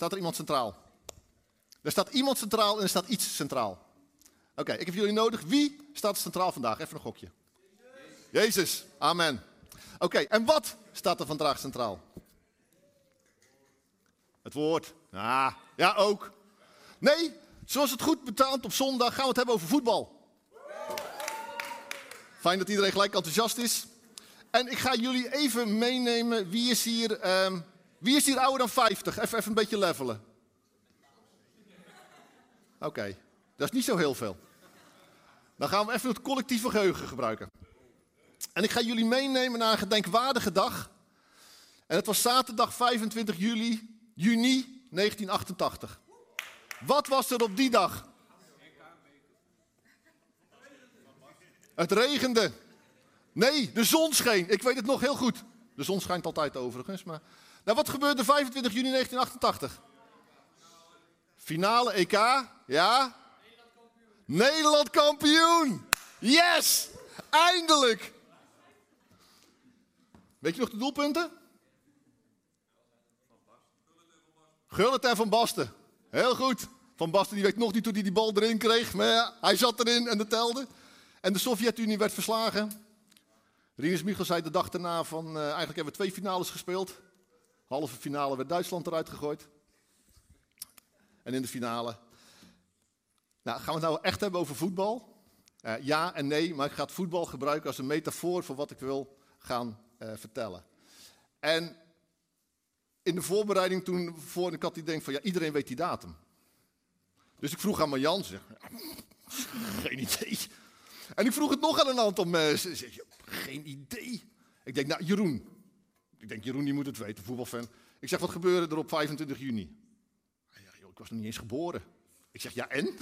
staat er iemand centraal. Er staat iemand centraal en er staat iets centraal. Oké, ik heb jullie nodig. Wie staat centraal vandaag? Even een gokje. Jezus. Amen. Oké, en wat staat er vandaag centraal? Het woord. Ah, ja, ook. Nee, zoals het goed betaald op zondag gaan we het hebben over voetbal. Fijn dat iedereen gelijk enthousiast is. En ik ga jullie even meenemen. Wie is hier, ehm, wie is hier ouder dan 50? Even, even een beetje levelen. Oké, dat is niet zo heel veel. Dan gaan we even het collectieve geheugen gebruiken. En ik ga jullie meenemen naar een gedenkwaardige dag. En het was zaterdag 25 juli, juni 1988. Wat was er op die dag? Het regende. Nee, de zon scheen. Ik weet het nog heel goed. De zon schijnt altijd overigens. Maar... Nou, wat gebeurde 25 juni 1988? Finale EK. Ja? Nederland kampioen. Yes! Eindelijk! Weet je nog de doelpunten? Gullit en Van Basten. Heel goed. Van Basten die weet nog niet hoe hij die bal erin kreeg. Maar ja, hij zat erin en dat telde. En de Sovjet-Unie werd verslagen. Rinus Michel zei de dag daarna van, uh, eigenlijk hebben we twee finales gespeeld. Halve finale werd Duitsland eruit gegooid. En in de finale. Nou, gaan we het nou echt hebben over voetbal? Uh, ja en nee, maar ik ga het voetbal gebruiken als een metafoor voor wat ik wil gaan uh, vertellen. En in de voorbereiding toen, voor ik had die denk van, ja, iedereen weet die datum. Dus ik vroeg aan Marjan, zeg, geen idee. En ik vroeg het nog aan een aantal mensen. Zeg, geen idee. Ik denk, nou, Jeroen. Ik denk, Jeroen, die moet het weten, voetbalfan. Ik zeg, wat gebeurde er op 25 juni? Ja, joh, ik was nog niet eens geboren. Ik zeg, ja, en?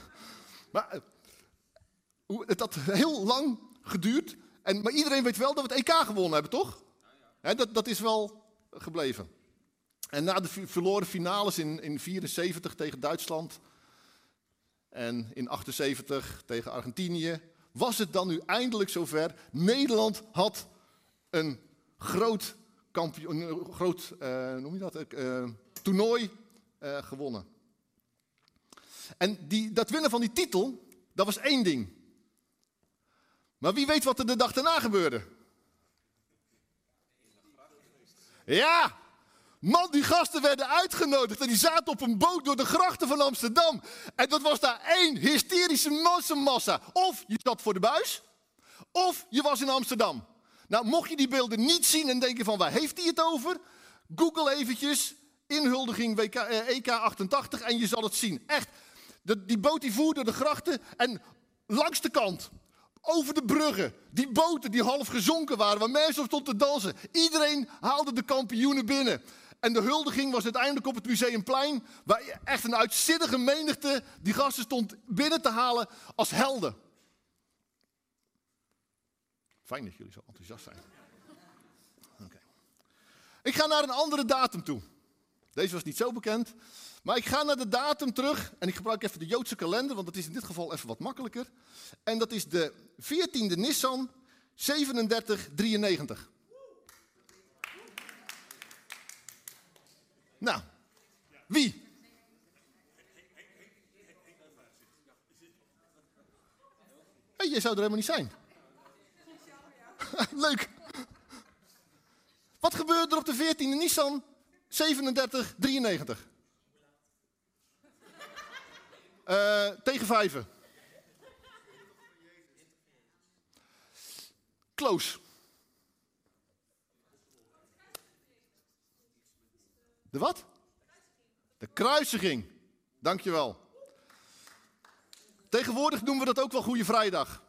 maar uh, het had heel lang geduurd. En, maar iedereen weet wel dat we het EK gewonnen hebben, toch? He, dat, dat is wel gebleven. En na de verloren finales in, in 74 tegen Duitsland en in 78 tegen Argentinië, was het dan nu eindelijk zover. Nederland had een groot, kampioen, een groot uh, noem je dat, uh, toernooi gewonnen. En die, dat winnen van die titel, dat was één ding. Maar wie weet wat er de dag daarna gebeurde? Ja, Man, die gasten werden uitgenodigd en die zaten op een boot door de grachten van Amsterdam. En dat was daar één hysterische massamassa. Of je zat voor de buis, of je was in Amsterdam. Nou, mocht je die beelden niet zien en denken van waar heeft hij het over? Google eventjes inhuldiging WK, eh, EK88 en je zal het zien. Echt, die boot die voerde de grachten en langs de kant, over de bruggen, die boten die half gezonken waren, waar mensen op stonden te dansen. Iedereen haalde de kampioenen binnen. En de huldiging was uiteindelijk op het Museumplein, waar echt een uitzinnige menigte die gasten stond binnen te halen als helden. Fijn dat jullie zo enthousiast zijn. Okay. Ik ga naar een andere datum toe. Deze was niet zo bekend. Maar ik ga naar de datum terug en ik gebruik even de Joodse kalender, want dat is in dit geval even wat makkelijker. En dat is de 14e Nissan 3793. Nou, wie? Hey, jij zou er helemaal niet zijn. Leuk. Wat gebeurde er op de 14e Nissan 3793? Uh, tegen vijven. Close. De wat? De kruisiging. Dankjewel. Tegenwoordig noemen we dat ook wel Goede Vrijdag.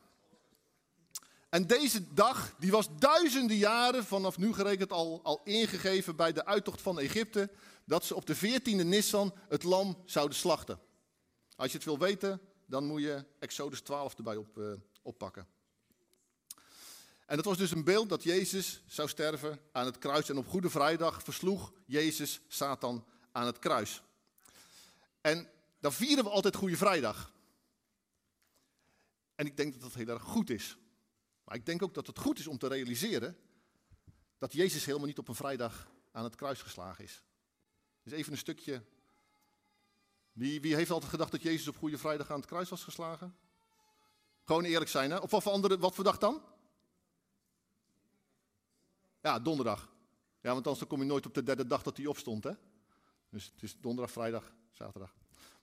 En deze dag, die was duizenden jaren vanaf nu gerekend al, al ingegeven bij de uittocht van Egypte, dat ze op de 14e Nissan het lam zouden slachten. Als je het wil weten, dan moet je Exodus 12 erbij op, uh, oppakken. En dat was dus een beeld dat Jezus zou sterven aan het kruis. En op Goede Vrijdag versloeg Jezus Satan aan het kruis. En dan vieren we altijd Goede Vrijdag. En ik denk dat dat heel erg goed is. Maar ik denk ook dat het goed is om te realiseren dat Jezus helemaal niet op een vrijdag aan het kruis geslagen is. Dus even een stukje. Wie, wie heeft altijd gedacht dat Jezus op Goede Vrijdag aan het kruis was geslagen? Gewoon eerlijk zijn, hè? Of wat voor, andere, wat voor dag dan? Ja, donderdag. Ja, want anders kom je nooit op de derde dag dat hij opstond, hè? Dus het is donderdag, vrijdag, zaterdag.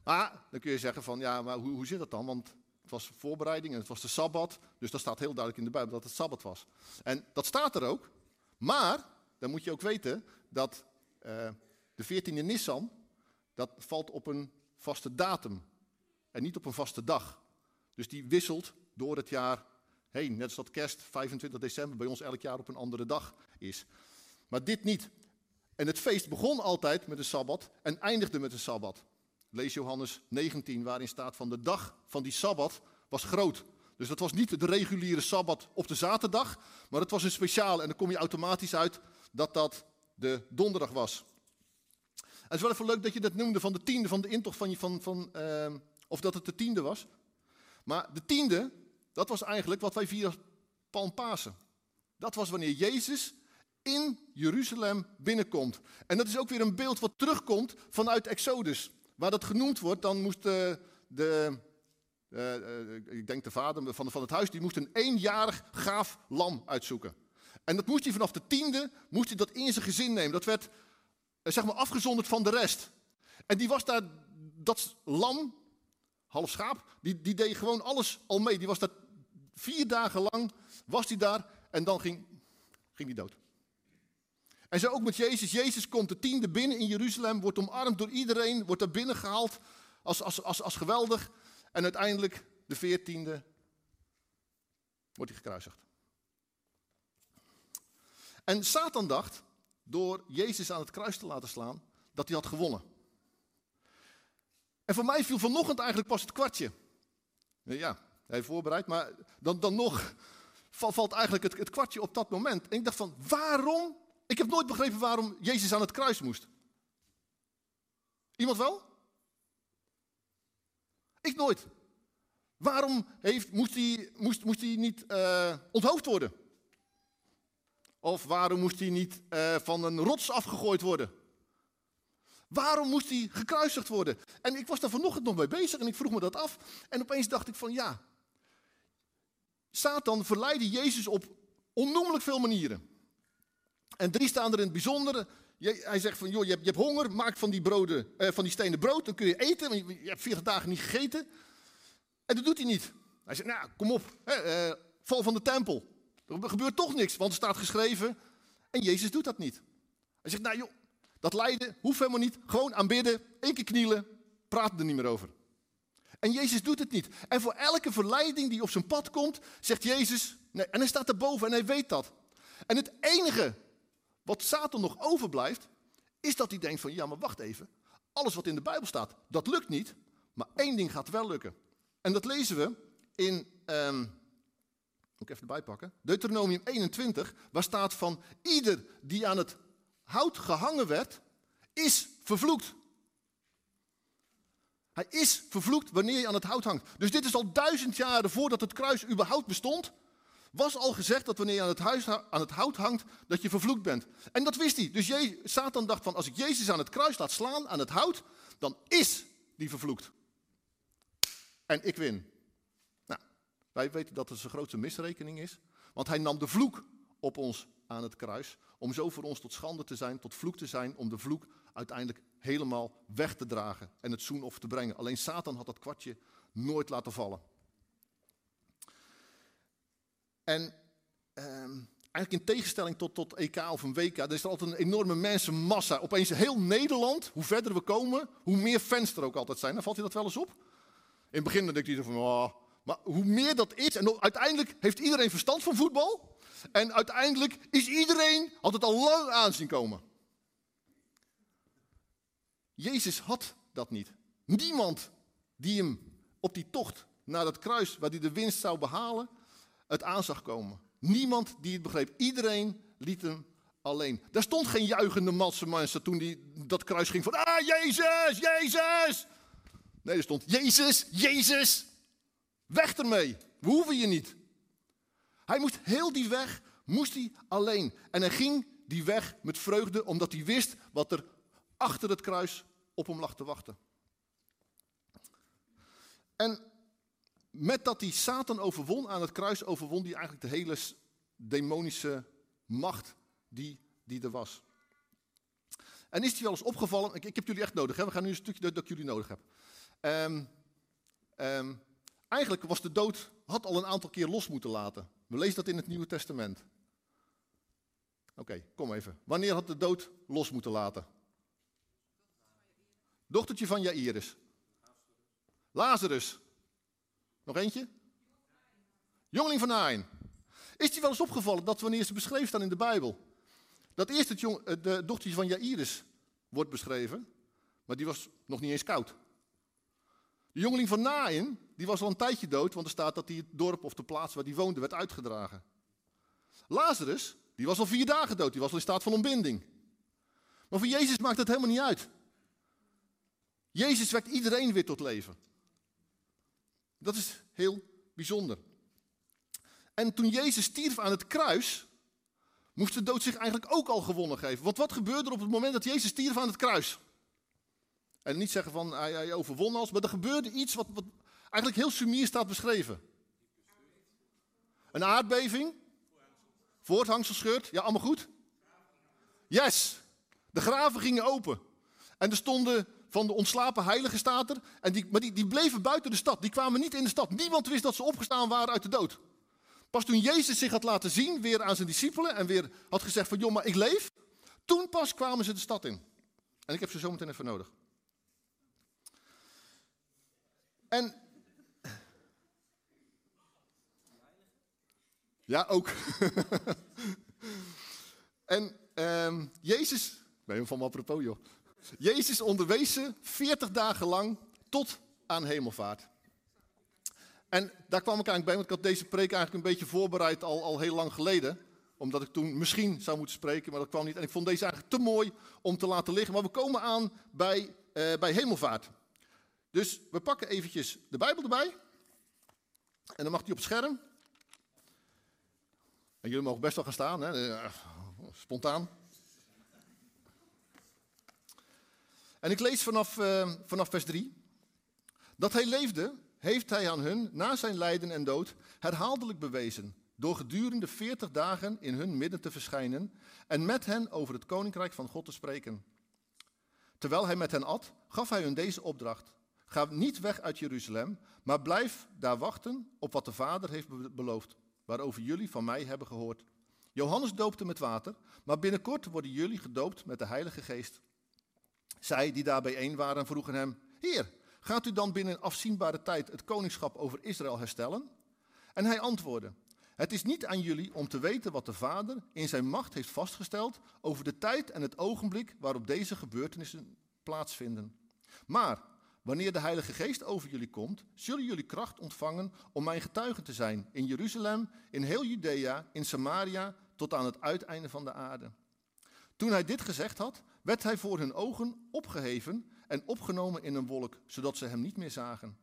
Maar dan kun je zeggen van, ja, maar hoe, hoe zit dat dan? Want het was voorbereiding en het was de Sabbat. Dus dat staat heel duidelijk in de Bijbel dat het Sabbat was. En dat staat er ook. Maar, dan moet je ook weten dat uh, de 14e Nissan, dat valt op een vaste datum. En niet op een vaste dag. Dus die wisselt door het jaar heen. Net als dat kerst 25 december bij ons elk jaar op een andere dag is. Maar dit niet. En het feest begon altijd met een Sabbat en eindigde met een Sabbat. Lees Johannes 19, waarin staat van de dag van die Sabbat was groot. Dus dat was niet de reguliere Sabbat op de zaterdag, maar het was een speciaal. En dan kom je automatisch uit dat dat de donderdag was. Het is wel even leuk dat je dat noemde van de tiende, van de intocht van, van, van uh, of dat het de tiende was. Maar de tiende, dat was eigenlijk wat wij vieren Palmpasen. Dat was wanneer Jezus in Jeruzalem binnenkomt. En dat is ook weer een beeld wat terugkomt vanuit Exodus. Waar dat genoemd wordt, dan moest de, de uh, ik denk de vader van, van het huis, die moest een eenjarig gaaf lam uitzoeken. En dat moest hij vanaf de tiende, moest hij dat in zijn gezin nemen. Dat werd zeg maar afgezonderd van de rest. En die was daar, dat lam, half schaap, die, die deed gewoon alles al mee. Die was daar vier dagen lang, was hij daar en dan ging, ging hij dood. En zo ook met Jezus. Jezus komt de tiende binnen in Jeruzalem, wordt omarmd door iedereen, wordt daar binnen gehaald als, als, als, als geweldig. En uiteindelijk, de veertiende, wordt hij gekruisigd. En Satan dacht, door Jezus aan het kruis te laten slaan, dat hij had gewonnen. En voor mij viel vanochtend eigenlijk pas het kwartje. Ja, hij voorbereid, maar dan, dan nog valt eigenlijk het, het kwartje op dat moment. En ik dacht van, waarom ik heb nooit begrepen waarom Jezus aan het kruis moest. Iemand wel? Ik nooit. Waarom heeft, moest, hij, moest, moest niet uh, onthoofd worden? Of waarom moest hij niet uh, van een rots afgegooid worden? Waarom moest hij gekruisigd worden? En ik was daar vanochtend nog mee bezig en ik vroeg me dat af. En opeens dacht ik van ja, Satan verleidde Jezus op onnoemelijk veel manieren. En drie staan er in het bijzondere. Hij zegt van, joh, je hebt, je hebt honger, maak van die, broden, eh, van die stenen brood, dan kun je eten, want je, hebt 40 dagen niet gegeten. En dat doet hij niet. Hij zegt, nou, kom op, hè, eh, val van de tempel. Er gebeurt toch niks, want er staat geschreven. En Jezus doet dat niet. Hij zegt, nou joh, dat lijden hoeft helemaal niet. Gewoon aanbidden, één keer knielen, praten er niet meer over. En Jezus doet het niet. En voor elke verleiding die op zijn pad komt, zegt Jezus, nee, en hij staat erboven en hij weet dat. En het enige wat Satan nog overblijft, is dat hij denkt van ja, maar wacht even. Alles wat in de Bijbel staat, dat lukt niet. Maar één ding gaat wel lukken. En dat lezen we in, um, moet ik even erbij pakken, Deuteronomium 21, waar staat van ieder die aan het hout gehangen werd, is vervloekt. Hij is vervloekt wanneer je aan het hout hangt. Dus dit is al duizend jaren voordat het kruis überhaupt bestond was al gezegd dat wanneer je aan het, huis, aan het hout hangt, dat je vervloekt bent. En dat wist hij. Dus Satan dacht van, als ik Jezus aan het kruis laat slaan, aan het hout, dan is die vervloekt. En ik win. Nou, wij weten dat het zijn grootste misrekening is. Want hij nam de vloek op ons aan het kruis. Om zo voor ons tot schande te zijn, tot vloek te zijn. Om de vloek uiteindelijk helemaal weg te dragen en het zoenoffer te brengen. Alleen Satan had dat kwartje nooit laten vallen. En ehm, eigenlijk in tegenstelling tot, tot EK of een WK, er is er altijd een enorme mensenmassa. Opeens heel Nederland, hoe verder we komen, hoe meer fans er ook altijd zijn. Dan valt je dat wel eens op? In het begin dan denk je van, oh, Maar hoe meer dat is, en uiteindelijk heeft iedereen verstand van voetbal. En uiteindelijk is iedereen, het al lang aanzien komen. Jezus had dat niet. Niemand die hem op die tocht naar dat kruis, waar hij de winst zou behalen, het aan zag komen. Niemand die het begreep. Iedereen liet hem alleen. Daar stond geen juichende massa mensen toen die dat kruis ging van, ah, Jezus, Jezus. Nee, er stond, Jezus, Jezus, weg ermee. We hoeven je niet. Hij moest heel die weg, moest hij alleen. En hij ging die weg met vreugde, omdat hij wist wat er achter het kruis op hem lag te wachten. En met dat hij Satan overwon aan het kruis, overwon hij eigenlijk de hele demonische macht die, die er was. En is hij wel eens opgevallen, ik, ik heb jullie echt nodig, hè? we gaan nu een stukje dat, dat ik jullie nodig heb. Um, um, eigenlijk was de dood, had al een aantal keer los moeten laten. We lezen dat in het Nieuwe Testament. Oké, kom even. Wanneer had de dood los moeten laten? Dochtertje van Jairus. Lazarus. Nog eentje? Jongeling van Nain. Is die wel eens opgevallen dat wanneer ze beschreven staan in de Bijbel, dat eerst het jong, eh, de dochtertje van Jairus wordt beschreven, maar die was nog niet eens koud. De jongeling van Nain, die was al een tijdje dood, want er staat dat hij het dorp of de plaats waar hij woonde werd uitgedragen. Lazarus, die was al vier dagen dood, die was al in staat van ontbinding. Maar voor Jezus maakt het helemaal niet uit. Jezus wekt iedereen weer tot leven. Dat is heel bijzonder. En toen Jezus stierf aan het kruis, moest de dood zich eigenlijk ook al gewonnen geven. Want wat gebeurde er op het moment dat Jezus stierf aan het kruis? En niet zeggen van hij, hij overwon als, maar er gebeurde iets wat, eigenlijk heel sumier staat beschreven. Een aardbeving, voorthangsel scheurt, ja allemaal goed? Yes, de graven gingen open. En er stonden van de ontslapen heiligen staat er. En die, maar die, die bleven buiten de stad. Die kwamen niet in de stad. Niemand wist dat ze opgestaan waren uit de dood. Pas toen Jezus zich had laten zien, weer aan zijn discipelen. En weer had gezegd van, joh, maar ik leef. Toen pas kwamen ze de stad in. En ik heb ze zo meteen even nodig. En. Ja, ook. en um, Jezus. Je van apropos, joh. Jezus onderwees ze 40 dagen lang tot aan hemelvaart. En daar kwam ik eigenlijk bij, want ik had deze preek eigenlijk een beetje voorbereid al, al heel lang geleden. Omdat ik toen misschien zou moeten spreken, maar dat kwam niet. En ik vond deze eigenlijk te mooi om te laten liggen. Maar we komen aan bij, uh, bij hemelvaart. Dus we pakken eventjes de Bijbel erbij. En dan mag die op het scherm. En jullie mogen best wel gaan staan, hè? Eh, spontaan. En ik lees vanaf, uh, vanaf vers 3. Dat hij leefde, heeft hij aan hun, na zijn lijden en dood, herhaaldelijk bewezen. Door gedurende 40 dagen in hun midden te verschijnen en met hen over het koninkrijk van God te spreken. Terwijl hij met hen at, gaf hij hun deze opdracht. Ga niet weg uit Jeruzalem, maar blijf daar wachten op wat de Vader heeft beloofd, waarover jullie van mij hebben gehoord. Johannes doopte met water, maar binnenkort worden jullie gedoopt met de Heilige Geest. Zij die daar bijeen waren vroegen hem, Heer, gaat u dan binnen afzienbare tijd het koningschap over Israël herstellen? En hij antwoordde, het is niet aan jullie om te weten wat de Vader in zijn macht heeft vastgesteld over de tijd en het ogenblik waarop deze gebeurtenissen plaatsvinden. Maar wanneer de Heilige Geest over jullie komt, zullen jullie kracht ontvangen om mijn getuige te zijn in Jeruzalem, in heel Judea, in Samaria, tot aan het uiteinde van de aarde. Toen hij dit gezegd had, werd hij voor hun ogen opgeheven en opgenomen in een wolk, zodat ze hem niet meer zagen.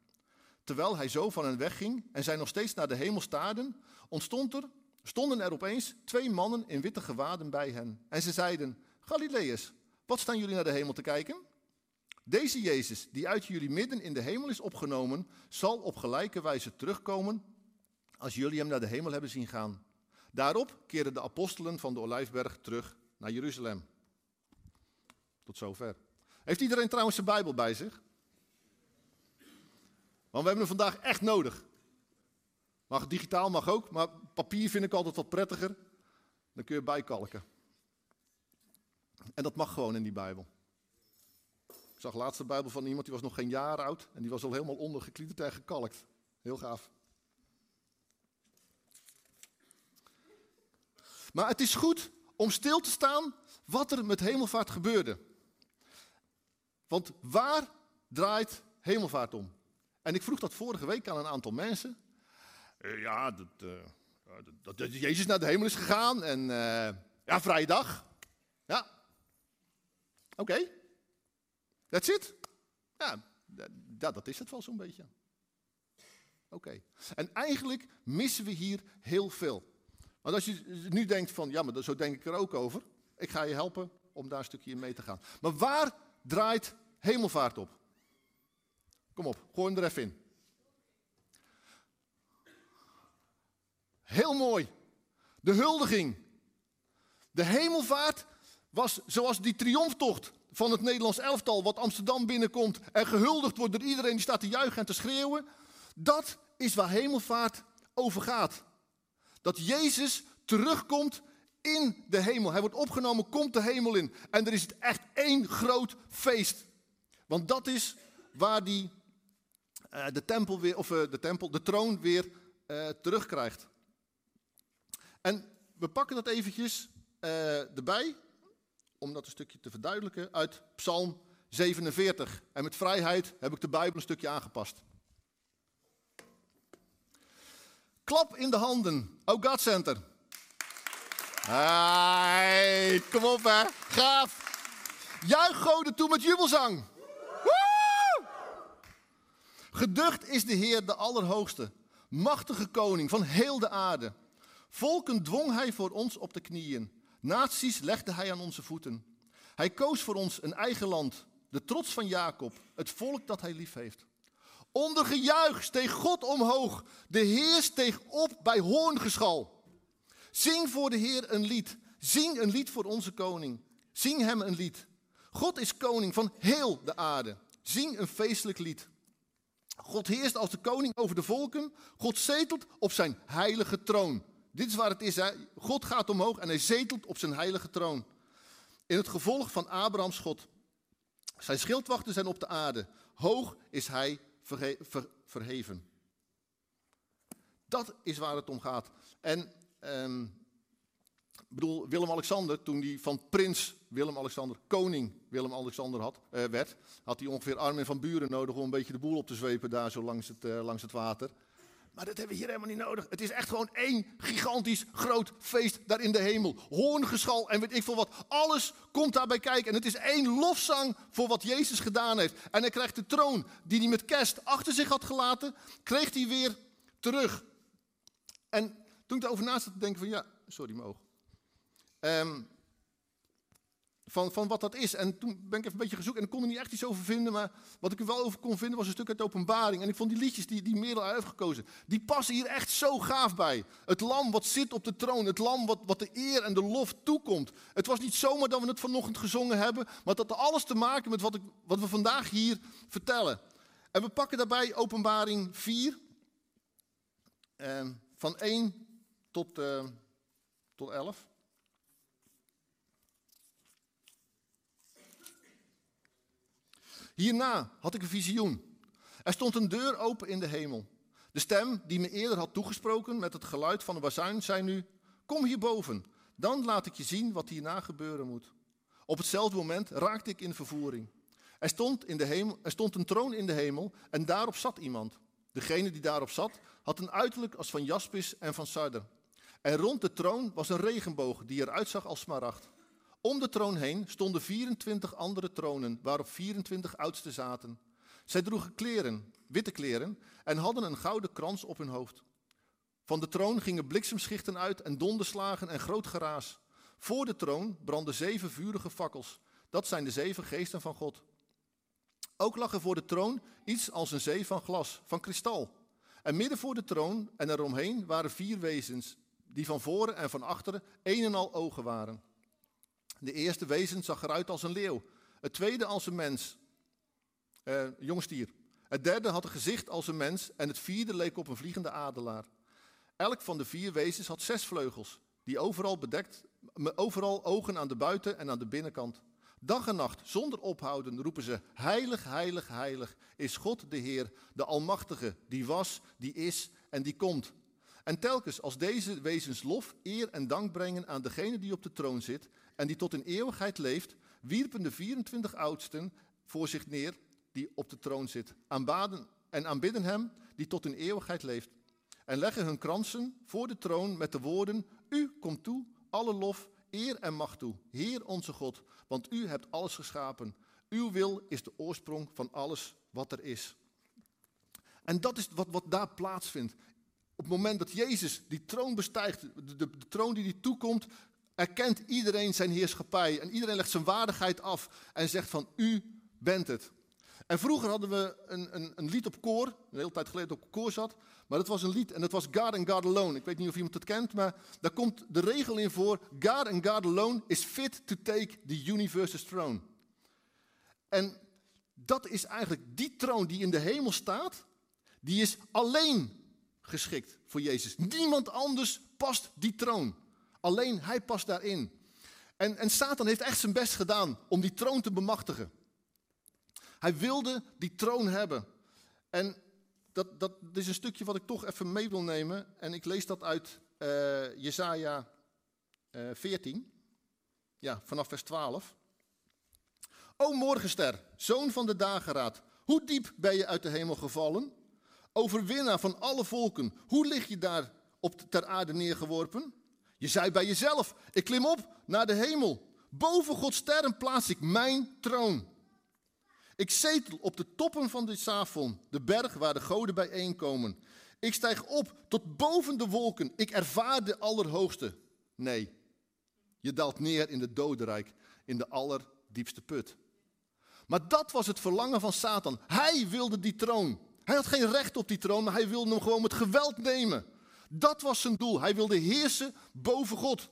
Terwijl hij zo van hen wegging en zij nog steeds naar de hemel staarden, ontstond er, stonden er opeens twee mannen in witte gewaden bij hen. En ze zeiden, Galileërs, wat staan jullie naar de hemel te kijken? Deze Jezus, die uit jullie midden in de hemel is opgenomen, zal op gelijke wijze terugkomen als jullie hem naar de hemel hebben zien gaan. Daarop keerden de apostelen van de Olijfberg terug naar Jeruzalem. Tot zover. Heeft iedereen trouwens zijn Bijbel bij zich? Want we hebben hem vandaag echt nodig. Mag digitaal, mag ook, maar papier vind ik altijd wat prettiger. Dan kun je bijkalken. En dat mag gewoon in die Bijbel. Ik zag laatst de Bijbel van iemand die was nog geen jaar oud en die was al helemaal ondergeklieterd en gekalkt. Heel gaaf. Maar het is goed om stil te staan wat er met hemelvaart gebeurde. Want waar draait hemelvaart om? En ik vroeg dat vorige week aan een aantal mensen. Uh, ja, dat, dat, dat, Jezus naar de hemel is gegaan en uh, ja, vrije dag. Ja. Oké. Okay. That's it. Ja, dat, dat is het wel zo'n beetje. Oké. En eigenlijk missen we hier heel veel. Want als je nu denkt van, ja, maar zo denk ik er ook over. Ik ga je helpen om daar een stukje in mee te gaan. Maar waar draait hemelvaart op? Kom op, gooi hem er even in. Heel mooi. De huldiging. De hemelvaart was zoals die triomftocht van het Nederlands elftal, wat Amsterdam binnenkomt en gehuldigd wordt door iedereen die staat te juichen en te schreeuwen. Dat is waar hemelvaart over gaat. Dat Jezus terugkomt in de hemel. Hij wordt opgenomen, komt de hemel in. En er is het echt één groot feest. Want dat is waar die, uh, de tempel weer, of uh, de tempel, de troon weer uh, terugkrijgt. En we pakken dat eventjes erbij, om dat een stukje te verduidelijken, uit Psalm 47. En met vrijheid heb ik de Bijbel een stukje aangepast. Klap in de handen. Oh God Center. Hey, kom op hè. Gaaf. Juich goden toe met jubelzang. Geducht is de Heer de Allerhoogste. Machtige koning van heel de aarde. Volken dwong hij voor ons op de knieën. Naties legde hij aan onze voeten. Hij koos voor ons een eigen land. De trots van Jacob. Het volk dat hij lief heeft. Onder gejuich steeg God omhoog. De Heer steeg op bij hoorngeschal. Zing voor de Heer een lied. Zing een lied voor onze koning. Zing hem een lied. God is koning van heel de aarde. Zing een feestelijk lied. God heerst als de koning over de volken. God zetelt op zijn heilige troon. Dit is waar het is. God gaat omhoog en hij zetelt op zijn heilige troon. In het gevolg van Abrahams God. Zijn schildwachten zijn op de aarde. Hoog is hij verheven. Dat is waar het om gaat. En um, ik bedoel, Willem-Alexander, toen hij van prins Willem-Alexander koning Willem-Alexander had, uh, werd, had hij ongeveer Armin van Buren nodig om een beetje de boel op te zwepen daar zo langs het, uh, langs het water. Maar dat hebben we hier helemaal niet nodig. Het is echt gewoon één gigantisch groot feest daar in de hemel. Hoorngeschal en weet ik veel wat. Alles komt daarbij kijken. En het is één lofzang voor wat Jezus gedaan heeft. En hij krijgt de troon die hij met kerst achter zich had gelaten, kreeg hij weer terug. En toen ik erover na zat te denken van ja, sorry mijn oog. Um, van, van wat dat is. En toen ben ik even een beetje gezocht en ik kon er niet echt iets over vinden. Maar wat ik er wel over kon vinden was een stuk uit de openbaring. En ik vond die liedjes die, die Merel heeft gekozen, die passen hier echt zo gaaf bij. Het lam wat zit op de troon. Het lam wat, wat de eer en de lof toekomt. Het was niet zomaar dat we het vanochtend gezongen hebben. Maar dat had alles te maken met wat, ik, wat we vandaag hier vertellen. En we pakken daarbij openbaring 4. Eh, van 1 tot, uh, tot 11. Hierna had ik een visioen. Er stond een deur open in de hemel. De stem die me eerder had toegesproken met het geluid van een bazuin zei nu: Kom hierboven, dan laat ik je zien wat hierna gebeuren moet. Op hetzelfde moment raakte ik in vervoering. Er stond, in de hemel, er stond een troon in de hemel en daarop zat iemand. Degene die daarop zat had een uiterlijk als van jaspis en van sarder. En rond de troon was een regenboog die eruit zag als smaragd. Om de troon heen stonden 24 andere tronen, waarop 24 oudsten zaten. Zij droegen kleren, witte kleren, en hadden een gouden krans op hun hoofd. Van de troon gingen bliksemschichten uit en donderslagen en groot geraas. Voor de troon brandden zeven vurige fakkels. Dat zijn de zeven geesten van God. Ook lag er voor de troon iets als een zee van glas, van kristal. En midden voor de troon en eromheen waren vier wezens, die van voren en van achteren een en al ogen waren. De eerste wezen zag eruit als een leeuw. Het tweede als een mens, eh, jongstier. Het derde had een gezicht als een mens en het vierde leek op een vliegende adelaar. Elk van de vier wezens had zes vleugels, die overal bedekt, overal ogen aan de buiten- en aan de binnenkant. Dag en nacht, zonder ophouden, roepen ze: Heilig, heilig, heilig is God de Heer, de Almachtige, die was, die is en die komt. En telkens als deze wezens lof, eer en dank brengen aan degene die op de troon zit en die tot in eeuwigheid leeft, wierpen de 24 oudsten voor zich neer die op de troon zit, aanbaden en aanbidden hem die tot in eeuwigheid leeft. En leggen hun kransen voor de troon met de woorden, U komt toe, alle lof, eer en macht toe, Heer onze God, want U hebt alles geschapen. Uw wil is de oorsprong van alles wat er is. En dat is wat, wat daar plaatsvindt. Op het moment dat Jezus die troon bestijgt, de, de, troon die die toekomt, erkent iedereen zijn heerschappij. En iedereen legt zijn waardigheid af en zegt van u bent het. En vroeger hadden we een, een, een, lied op koor, een hele tijd geleden op koor zat. Maar dat was een lied en dat was God and God Alone. Ik weet niet of iemand het kent, maar daar komt de regel in voor. God and God Alone is fit to take the universe's throne. En dat is eigenlijk die troon die in de hemel staat, die is alleen geschikt voor Jezus. Niemand anders past die troon. Alleen hij past daarin. En, en Satan heeft echt zijn best gedaan om die troon te bemachtigen. Hij wilde die troon hebben. En dat, dat, is een stukje wat ik toch even mee wil nemen. En ik lees dat uit uh, Jesaja uh, 14. Ja, vanaf vers 12. O morgenster, zoon van de dageraad, hoe diep ben je uit de hemel gevallen? Overwinnaar van alle volken, hoe lig je daar op ter aarde neergeworpen? Je zei bij jezelf, ik klim op naar de hemel. Boven Gods sterren plaats ik mijn troon. Ik zetel op de toppen van de Safon, de berg waar de goden bijeenkomen. Ik stijg op tot boven de wolken. Ik ervaar de Allerhoogste. Nee, je daalt neer in de dodenrijk, in de allerdiepste put. Maar dat was het verlangen van Satan. Hij wilde die troon. Hij had geen recht op die troon, maar hij wilde hem gewoon met geweld nemen. Dat was zijn doel. Hij wilde heersen boven God.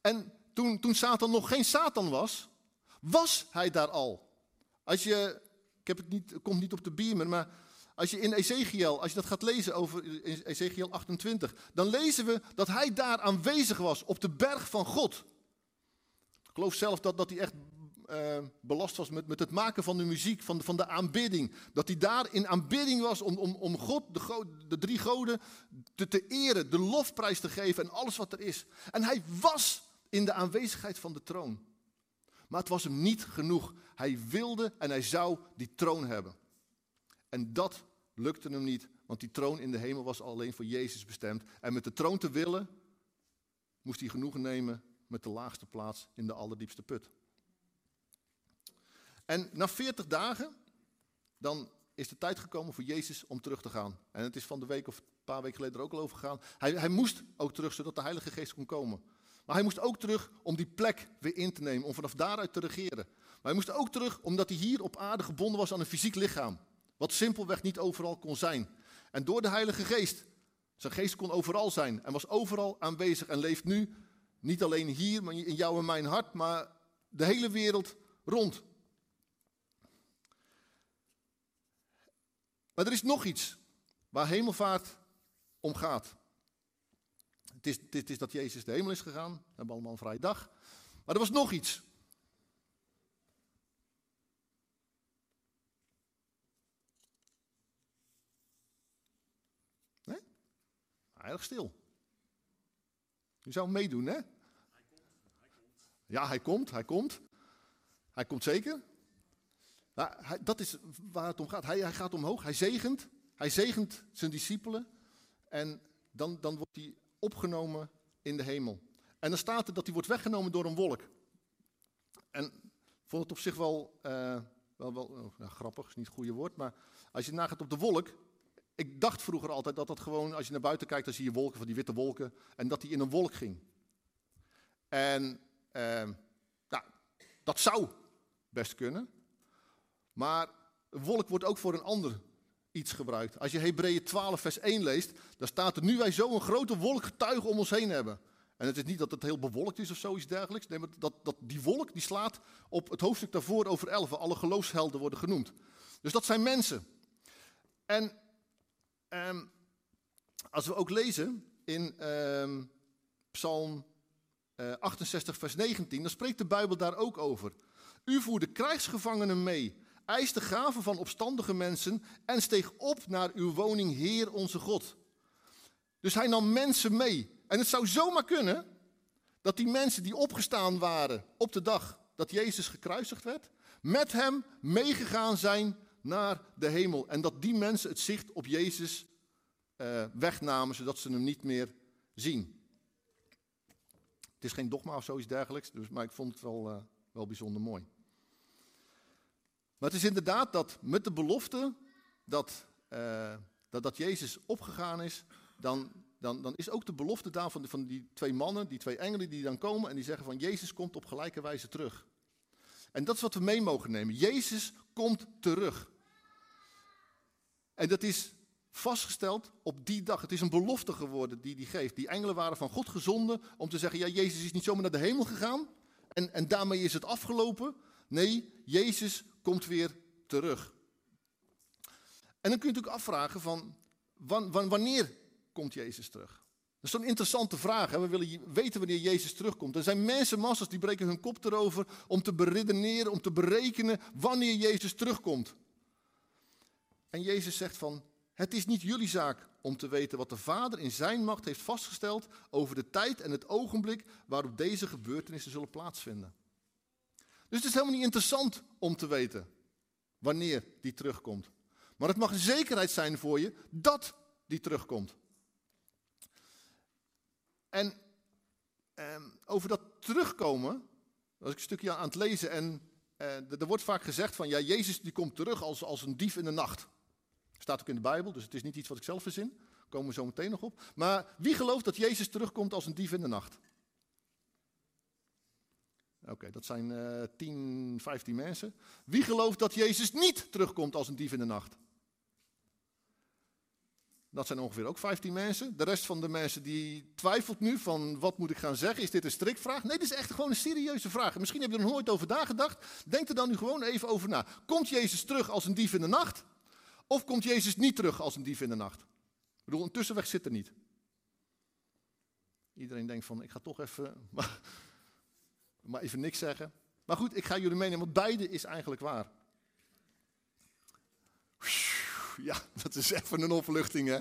En toen, toen Satan nog geen Satan was, was hij daar al. Als je, ik heb het niet, het komt niet op de beamer, maar als je in Ezekiel, als je dat gaat lezen over Ezekiel 28, dan lezen we dat hij daar aanwezig was op de berg van God. Ik geloof zelf dat, dat hij echt uh, belast was met, met het maken van de muziek, van van de aanbidding. Dat hij daar in aanbidding was om, om, om God, de, de drie goden, te, te eren, de lofprijs te geven en alles wat er is. En hij was in de aanwezigheid van de troon. Maar het was hem niet genoeg. Hij wilde en hij zou die troon hebben. En dat lukte hem niet, want die troon in de hemel was alleen voor Jezus bestemd. En met de troon te willen, moest hij genoegen nemen met de laagste plaats in de allerdiepste put. En na 40 dagen, dan is de tijd gekomen voor Jezus om terug te gaan. En het is van de week of een paar weken geleden er ook al over gegaan. Hij, hij moest ook terug, zodat de Heilige Geest kon komen. Maar hij moest ook terug om die plek weer in te nemen, om vanaf daaruit te regeren. Maar hij moest ook terug omdat hij hier op aarde gebonden was aan een fysiek lichaam. Wat simpelweg niet overal kon zijn. En door de Heilige Geest, zijn geest kon overal zijn en was overal aanwezig en leeft nu niet alleen hier, maar in jou en mijn hart, maar de hele wereld rond. Maar er is nog iets waar hemelvaart om gaat. Het is, het is dat Jezus de hemel is gegaan. We hebben allemaal een vrije dag. Maar er was nog iets. Nee? Erg stil. Je zou meedoen, hè? Hij komt, hij komt. Ja, hij komt, hij komt. Hij komt zeker. Hij, dat is waar het om gaat. Hij, hij gaat omhoog, hij zegent. Hij zegent zijn discipelen. En dan, dan wordt hij opgenomen in de hemel. En dan staat er dat hij wordt weggenomen door een wolk. En ik vond het op zich wel, uh, wel, wel oh, grappig, is niet het goede woord, maar als je nagaat op de wolk. Ik dacht vroeger altijd dat dat gewoon, als je naar buiten kijkt, dan zie je wolken van die witte wolken. En dat die in een wolk ging. En uh, nou, dat zou best kunnen. Maar wolk wordt ook voor een ander iets gebruikt. Als je Hebreeën 12 vers 1 leest, dan staat er nu wij zo een grote wolk getuigen om ons heen hebben. En het is niet dat het heel bewolkt is of zoiets dergelijks. Nee, maar dat, dat, die wolk die slaat op het hoofdstuk daarvoor over 11. Alle geloofshelden worden genoemd. Dus dat zijn mensen. En ehm, als we ook lezen in ehm, Psalm 68 eh, vers 19, dan spreekt de Bijbel daar ook over. U voerde krijgsgevangenen mee eis de gaven van opstandige mensen en steeg op naar uw woning, Heer onze God. Dus hij nam mensen mee. En het zou zomaar kunnen dat die mensen die opgestaan waren op de dag dat Jezus gekruisigd werd, met hem meegegaan zijn naar de hemel. En dat die mensen het zicht op Jezus uh, wegnamen, zodat ze hem niet meer zien. Het is geen dogma of zoiets dergelijks, dus, maar ik vond het wel, uh, wel bijzonder mooi. Maar het is inderdaad dat met de belofte dat, uh, dat, dat Jezus opgegaan is, dan, dan, dan is ook de belofte daar van, die twee mannen, die twee engelen die dan komen en die zeggen van Jezus komt op gelijke wijze terug. En dat is wat we mee mogen nemen. Jezus komt terug. En dat is vastgesteld op die dag. Het is een belofte geworden die hij geeft. Die engelen waren van God gezonden om te zeggen, ja, Jezus is niet zomaar naar de hemel gegaan en, en daarmee is het afgelopen. Nee, Jezus komt weer terug. En dan kun je natuurlijk afvragen van, wanneer komt Jezus terug? Dat is zo'n interessante vraag. We willen weten wanneer Jezus terugkomt. Er zijn mensenmassas die breken hun kop erover om te beredeneren, om te berekenen wanneer Jezus terugkomt. En Jezus zegt van, het is niet jullie zaak om te weten wat de Vader in zijn macht heeft vastgesteld over de tijd en het ogenblik waarop deze gebeurtenissen zullen plaatsvinden. Dus het is helemaal niet interessant om te weten wanneer die terugkomt. Maar het mag een zekerheid zijn voor je dat die terugkomt. En eh, over dat terugkomen, was ik een stukje aan het lezen en eh, er wordt vaak gezegd van ja, Jezus die komt terug als, als een dief in de nacht. Staat ook in de Bijbel, dus het is niet iets wat ik zelf verzin. Daar komen we zo meteen nog op. Maar wie gelooft dat Jezus terugkomt als een dief in de nacht? Oké, dat zijn uh, 10, 15 mensen. Wie gelooft dat Jezus niet terugkomt als een dief in de nacht? Dat zijn ongeveer ook 15 mensen. De rest van de mensen die twijfelt nu van wat moet ik gaan zeggen. Is dit een strikvraag? Nee, dit is echt gewoon een serieuze vraag. Misschien heb je er nog nooit over nagedacht. Denk er dan nu gewoon even over na. Komt Jezus terug als een dief in de nacht? Of komt Jezus niet terug als een dief in de nacht? Ik bedoel, een tussenweg zit er niet. Iedereen denkt van, ik ga toch even, maar, maar even niks zeggen. Maar goed, ik ga jullie meenemen, want beide is eigenlijk waar. Ja, dat is even een opluchting, hè?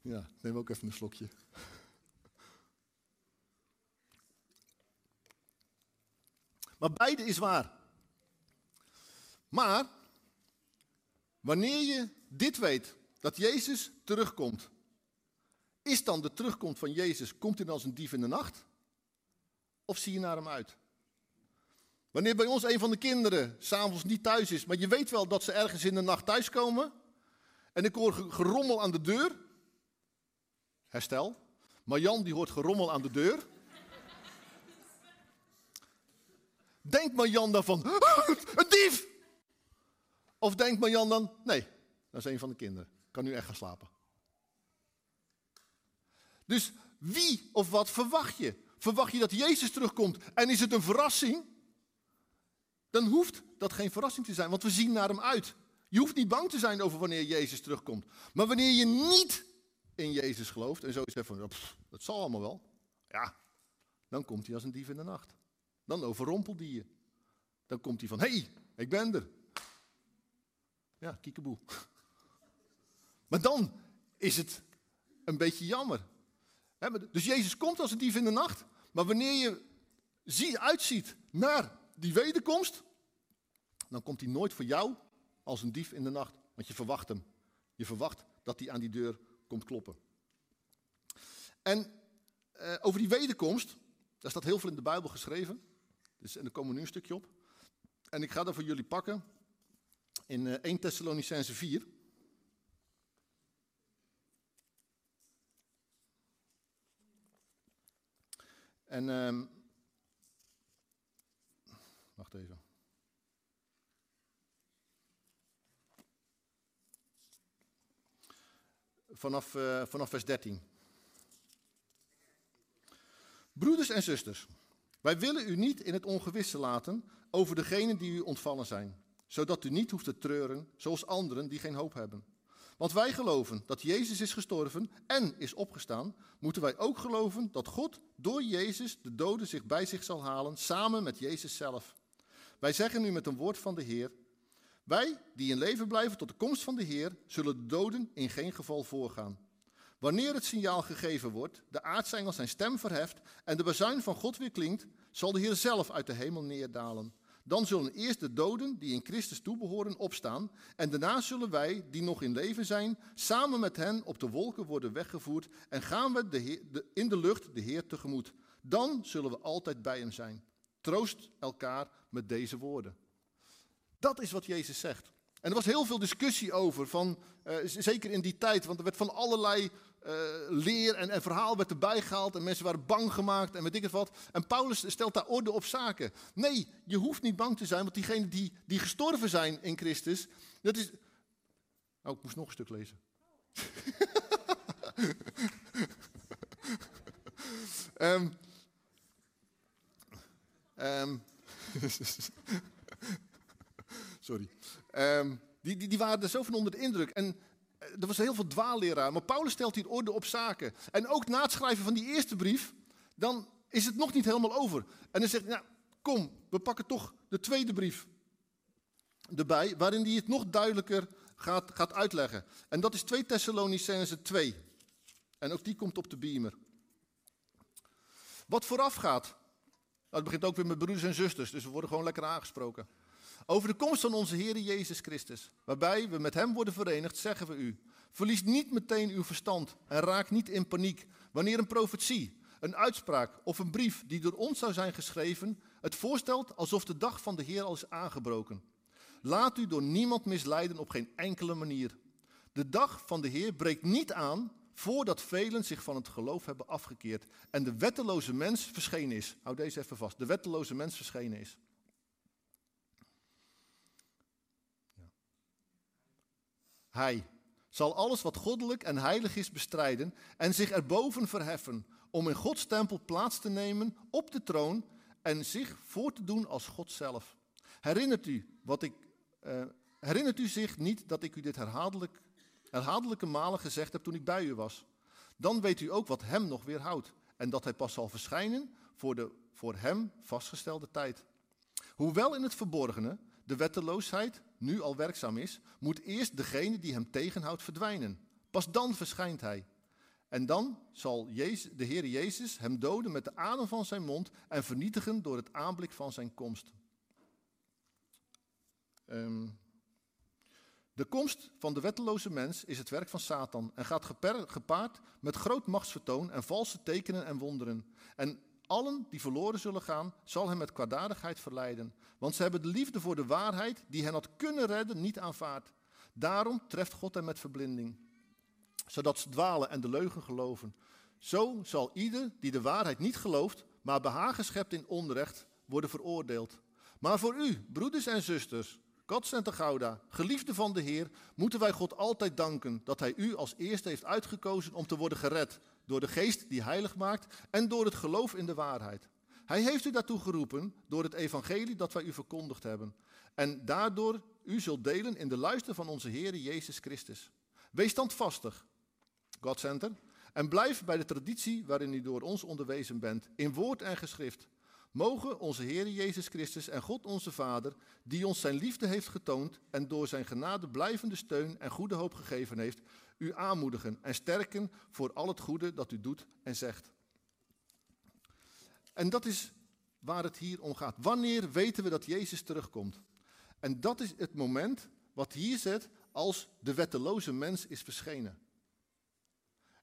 Ja, neem ook even een slokje. Maar beide is waar. Maar wanneer je dit weet, dat Jezus terugkomt, is dan de terugkomst van Jezus, komt hij dan als een dief in de nacht? Of zie je naar hem uit? Wanneer bij ons een van de kinderen s'avonds niet thuis is, maar je weet wel dat ze ergens in de nacht thuiskomen. En ik hoor gerommel aan de deur. Herstel. Maar Jan die hoort gerommel aan de deur. Denkt Marjan dan van, ah, een dief! Of denkt Marjan dan, nee, dat is een van de kinderen. Kan nu echt gaan slapen. Dus wie of wat verwacht je? Verwacht je dat Jezus terugkomt en is het een verrassing? dan hoeft dat geen verrassing te zijn, want we zien naar hem uit. Je hoeft niet bang te zijn over wanneer Jezus terugkomt. Maar wanneer je niet in Jezus gelooft en zo zegt van, dat zal allemaal wel. Ja, dan komt hij als een dief in de nacht. Dan overrompelt hij je. Dan komt hij van, hé, hey, ik ben er. Ja, kiekeboe. Maar dan is het een beetje jammer. Dus Jezus komt als een dief in de nacht. Maar wanneer je uitziet naar die wederkomst, dan komt hij nooit voor jou als een dief in de nacht. Want je verwacht hem. Je verwacht dat hij aan die deur komt kloppen. En eh, over die wederkomst, daar staat heel veel in de Bijbel geschreven. Dus, en daar komen nu een stukje op. En ik ga dat voor jullie pakken in uh, 1 Thessalonicense 4. En uh, Wacht even. Vanaf, uh, vanaf vers 13. Broeders en zusters, wij willen u niet in het ongewisse laten over degenen die u ontvallen zijn, zodat u niet hoeft te treuren zoals anderen die geen hoop hebben. Want wij geloven dat Jezus is gestorven en is opgestaan, moeten wij ook geloven dat God door Jezus de doden zich bij zich zal halen, samen met Jezus zelf. Wij zeggen nu met een woord van de Heer, wij die in leven blijven tot de komst van de Heer, zullen de doden in geen geval voorgaan. Wanneer het signaal gegeven wordt, de aartsengel zijn stem verheft en de bazuin van God weer klinkt, zal de Heer zelf uit de hemel neerdalen. Dan zullen eerst de doden die in Christus toebehoren opstaan en daarna zullen wij, die nog in leven zijn, samen met hen op de wolken worden weggevoerd en gaan we de in de lucht de Heer tegemoet. Dan zullen we altijd bij hem zijn. Troost elkaar met deze woorden. Dat is wat Jezus zegt. En er was heel veel discussie over, van, uh, zeker in die tijd, want er werd van allerlei leer en, verhaal werd erbij gehaald en mensen waren bang gemaakt en weet ik het wat. En Paulus stelt daar orde op zaken. Nee, je hoeft niet bang te zijn, want diegenen die, die gestorven zijn in Christus, dat is... Oh, ik moest nog een stuk lezen. um, um, sorry. Um, die, die, die waren er zo van onder de indruk. En eh, er was heel veel dwaalleraar. Maar Paulus stelt hier orde op zaken. En ook na het schrijven van die eerste brief, dan is het nog niet helemaal over. En dan zegt hij, nou, kom, we pakken toch de tweede brief erbij, waarin hij het nog duidelijker gaat, gaat uitleggen. En dat is 2 Thessalonicense 2. En ook die komt op de beamer. Wat vooraf gaat, nou, het begint ook weer met broeders en zusters, dus we worden gewoon lekker aangesproken. Over de komst van onze Heer Jezus Christus, waarbij we met Hem worden verenigd, zeggen we u. Verlies niet meteen uw verstand en raak niet in paniek wanneer een profetie, een uitspraak of een brief die door ons zou zijn geschreven, het voorstelt alsof de dag van de Heer al is aangebroken. Laat u door niemand misleiden op geen enkele manier. De dag van de Heer breekt niet aan voordat velen zich van het geloof hebben afgekeerd en de wetteloze mens verschenen is. Hou deze even vast. De wetteloze mens verschenen is. Hij zal alles wat goddelijk en heilig is bestrijden en zich erboven verheffen, om in Gods tempel plaats te nemen op de troon en zich voor te doen als God zelf. Herinnert u, wat ik, uh, herinnert u zich niet dat ik u dit herhaaldelijk, herhaaldelijke malen gezegd heb toen ik bij u was? Dan weet u ook wat hem nog weerhoudt en dat hij pas zal verschijnen voor de voor hem vastgestelde tijd. Hoewel in het verborgene de wetteloosheid nu al werkzaam is, moet eerst degene die hem tegenhoudt verdwijnen. Pas dan verschijnt hij. En dan zal Jezus, de Heer Jezus hem doden met de adem van zijn mond en vernietigen door het aanblik van zijn komst. Um, de komst van de wetteloze mens is het werk van Satan en gaat gepaard met groot machtsvertoon en valse tekenen en wonderen. En allen die verloren zullen gaan, zal hem met kwaadaardigheid verleiden. Want ze hebben de liefde voor de waarheid, die hen had kunnen redden, niet aanvaard. Daarom treft God hen met verblinding, zodat ze dwalen en de leugen geloven. Zo zal ieder die de waarheid niet gelooft, maar behagen schept in onrecht, worden veroordeeld. Maar voor u, broeders en zusters, Gods en Gouda, geliefde van de Heer, moeten wij God altijd danken dat Hij u als eerste heeft uitgekozen om te worden gered door de geest die heilig maakt en door het geloof in de waarheid. Hij heeft u daartoe geroepen door het evangelie dat wij u verkondigd hebben. En daardoor u zult delen in de luister van onze Heer Jezus Christus. Wees standvastig, God Center, en blijf bij de traditie waarin u door ons onderwezen bent, in woord en geschrift. Mogen onze Heer Jezus Christus en God onze Vader, die ons zijn liefde heeft getoond en door zijn genade blijvende steun en goede hoop gegeven heeft, u aanmoedigen en sterken voor al het goede dat u doet en zegt. En dat is waar het hier om gaat. Wanneer weten we dat Jezus terugkomt? En dat is het moment wat hier zit als de wetteloze mens is verschenen.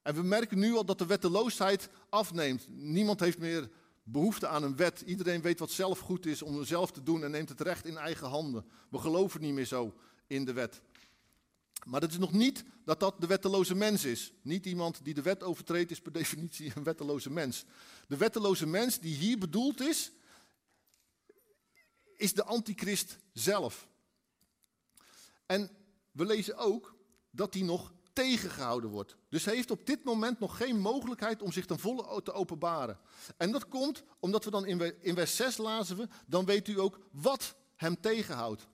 En we merken nu al dat de wetteloosheid afneemt. Niemand heeft meer behoefte aan een wet. Iedereen weet wat zelf goed is om zelf te doen en neemt het recht in eigen handen. We geloven niet meer zo in de wet. Maar dat is nog niet dat dat de wetteloze mens is. Niet iemand die de wet overtreedt is per definitie een wetteloze mens. De wetteloze mens die hier bedoeld is, is de antichrist zelf. En we lezen ook dat hij nog tegengehouden wordt. Dus hij heeft op dit moment nog geen mogelijkheid om zich ten volle te openbaren. En dat komt omdat we dan in, vers 6 lazen we, dan weet u ook wat hem tegenhoudt.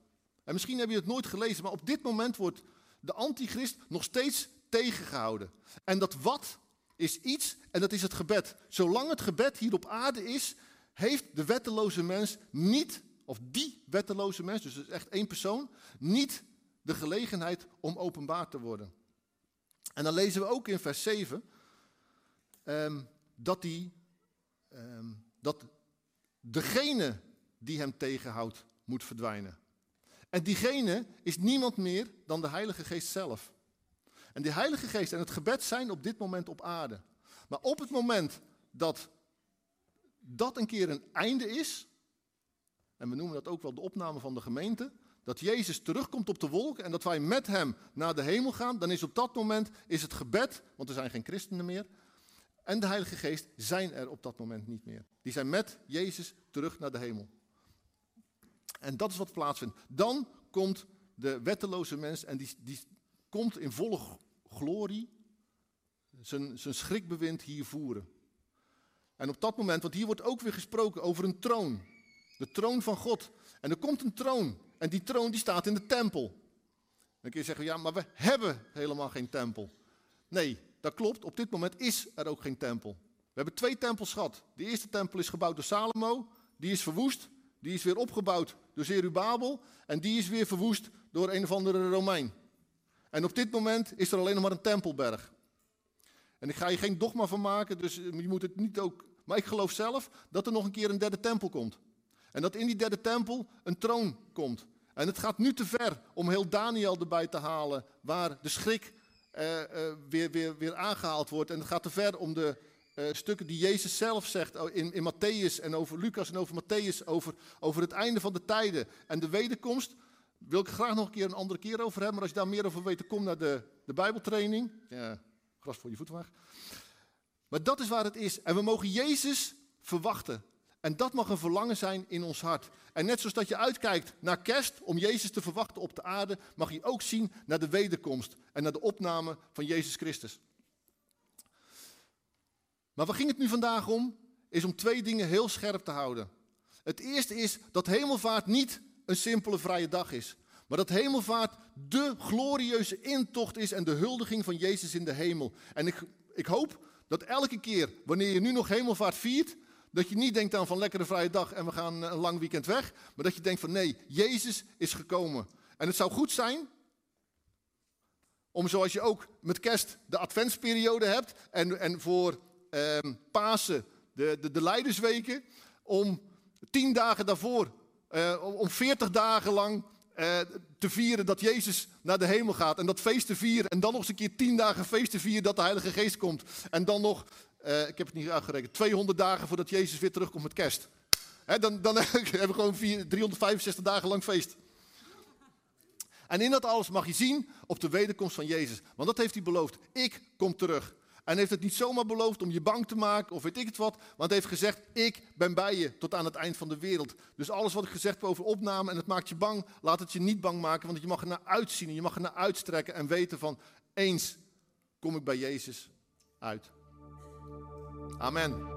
En misschien heb je het nooit gelezen, maar op dit moment wordt de antichrist nog steeds tegengehouden. En dat wat is iets, en dat is het gebed. Zolang het gebed hier op aarde is, heeft de wetteloze mens niet, of die wetteloze mens, dus het is echt één persoon, niet de gelegenheid om openbaar te worden. En dan lezen we ook in vers 7 ehm, dat, die, ehm, dat degene die hem tegenhoudt moet verdwijnen. En diegene is niemand meer dan de Heilige Geest zelf. En die Heilige Geest en het gebed zijn op dit moment op aarde. Maar op het moment dat dat een keer een einde is, en we noemen dat ook wel de opname van de gemeente, dat Jezus terugkomt op de wolken en dat wij met hem naar de hemel gaan, dan is op dat moment is het gebed, want er zijn geen christenen meer, en de Heilige Geest zijn er op dat moment niet meer. Die zijn met Jezus terug naar de hemel. En dat is wat plaatsvindt. Dan komt de wetteloze mens en die, die komt in volle glorie zijn, zijn schrikbewind hier voeren. En op dat moment, want hier wordt ook weer gesproken over een troon. De troon van God. En er komt een troon. En die troon die staat in de tempel. Dan kun je zeggen, ja, maar we hebben helemaal geen tempel. Nee, dat klopt. Op dit moment is er ook geen tempel. We hebben twee tempels gehad. De eerste tempel is gebouwd door Salomo. Die is verwoest. Die is weer opgebouwd door Zerubabel. En die is weer verwoest door een of andere Romein. En op dit moment is er alleen nog maar een tempelberg. En ik ga je geen dogma van maken, dus je moet het niet ook. Maar ik geloof zelf dat er nog een keer een derde tempel komt. En dat in die derde tempel een troon komt. En het gaat nu te ver om heel Daniel erbij te halen, waar de schrik uh, uh, weer, weer, weer aangehaald wordt. En het gaat te ver om de uh, stukken die Jezus zelf zegt in, in Matthäus en over Lucas en over Matthäus, over, over het einde van de tijden en de wederkomst. Wil ik graag nog een keer een andere keer over hebben, maar als je daar meer over weet, kom naar de, de Bijbeltraining. Ja, gras voor je voeten weg. Maar dat is waar het is. En we mogen Jezus verwachten. En dat mag een verlangen zijn in ons hart. En net zoals dat je uitkijkt naar kerst om Jezus te verwachten op de aarde, mag je ook zien naar de wederkomst en naar de opname van Jezus Christus. Maar waar ging het nu vandaag om? Is om twee dingen heel scherp te houden. Het eerste is dat hemelvaart niet een simpele vrije dag is. Maar dat hemelvaart de glorieuze intocht is en de huldiging van Jezus in de hemel. En ik, ik hoop dat elke keer wanneer je nu nog hemelvaart viert, dat je niet denkt aan van lekkere vrije dag en we gaan een lang weekend weg. Maar dat je denkt van nee, Jezus is gekomen. En het zou goed zijn om zoals je ook met kerst de adventsperiode hebt en, en voor eh, Pasen de, de, de Leidersweken, om tien dagen daarvoor, eh, om veertig dagen lang eh, te vieren dat Jezus naar de hemel gaat en dat feest te vieren en dan nog eens een keer tien dagen feest te vieren dat de Heilige Geest komt en dan nog uh, ik heb het niet uitgerekend, 200 dagen voordat Jezus weer terugkomt met kerst. Dan, dan hebben we gewoon 4, 365 dagen lang feest. En in dat alles mag je zien op de wederkomst van Jezus. Want dat heeft hij beloofd. Ik kom terug. En heeft het niet zomaar beloofd om je bang te maken of weet ik het wat. Want heeft gezegd, ik ben bij je tot aan het eind van de wereld. Dus alles wat ik gezegd heb over opname en het maakt je bang, laat het je niet bang maken. Want je mag er naar uitzien en je mag er naar uitstrekken en weten van, eens kom ik bij Jezus uit. Amen.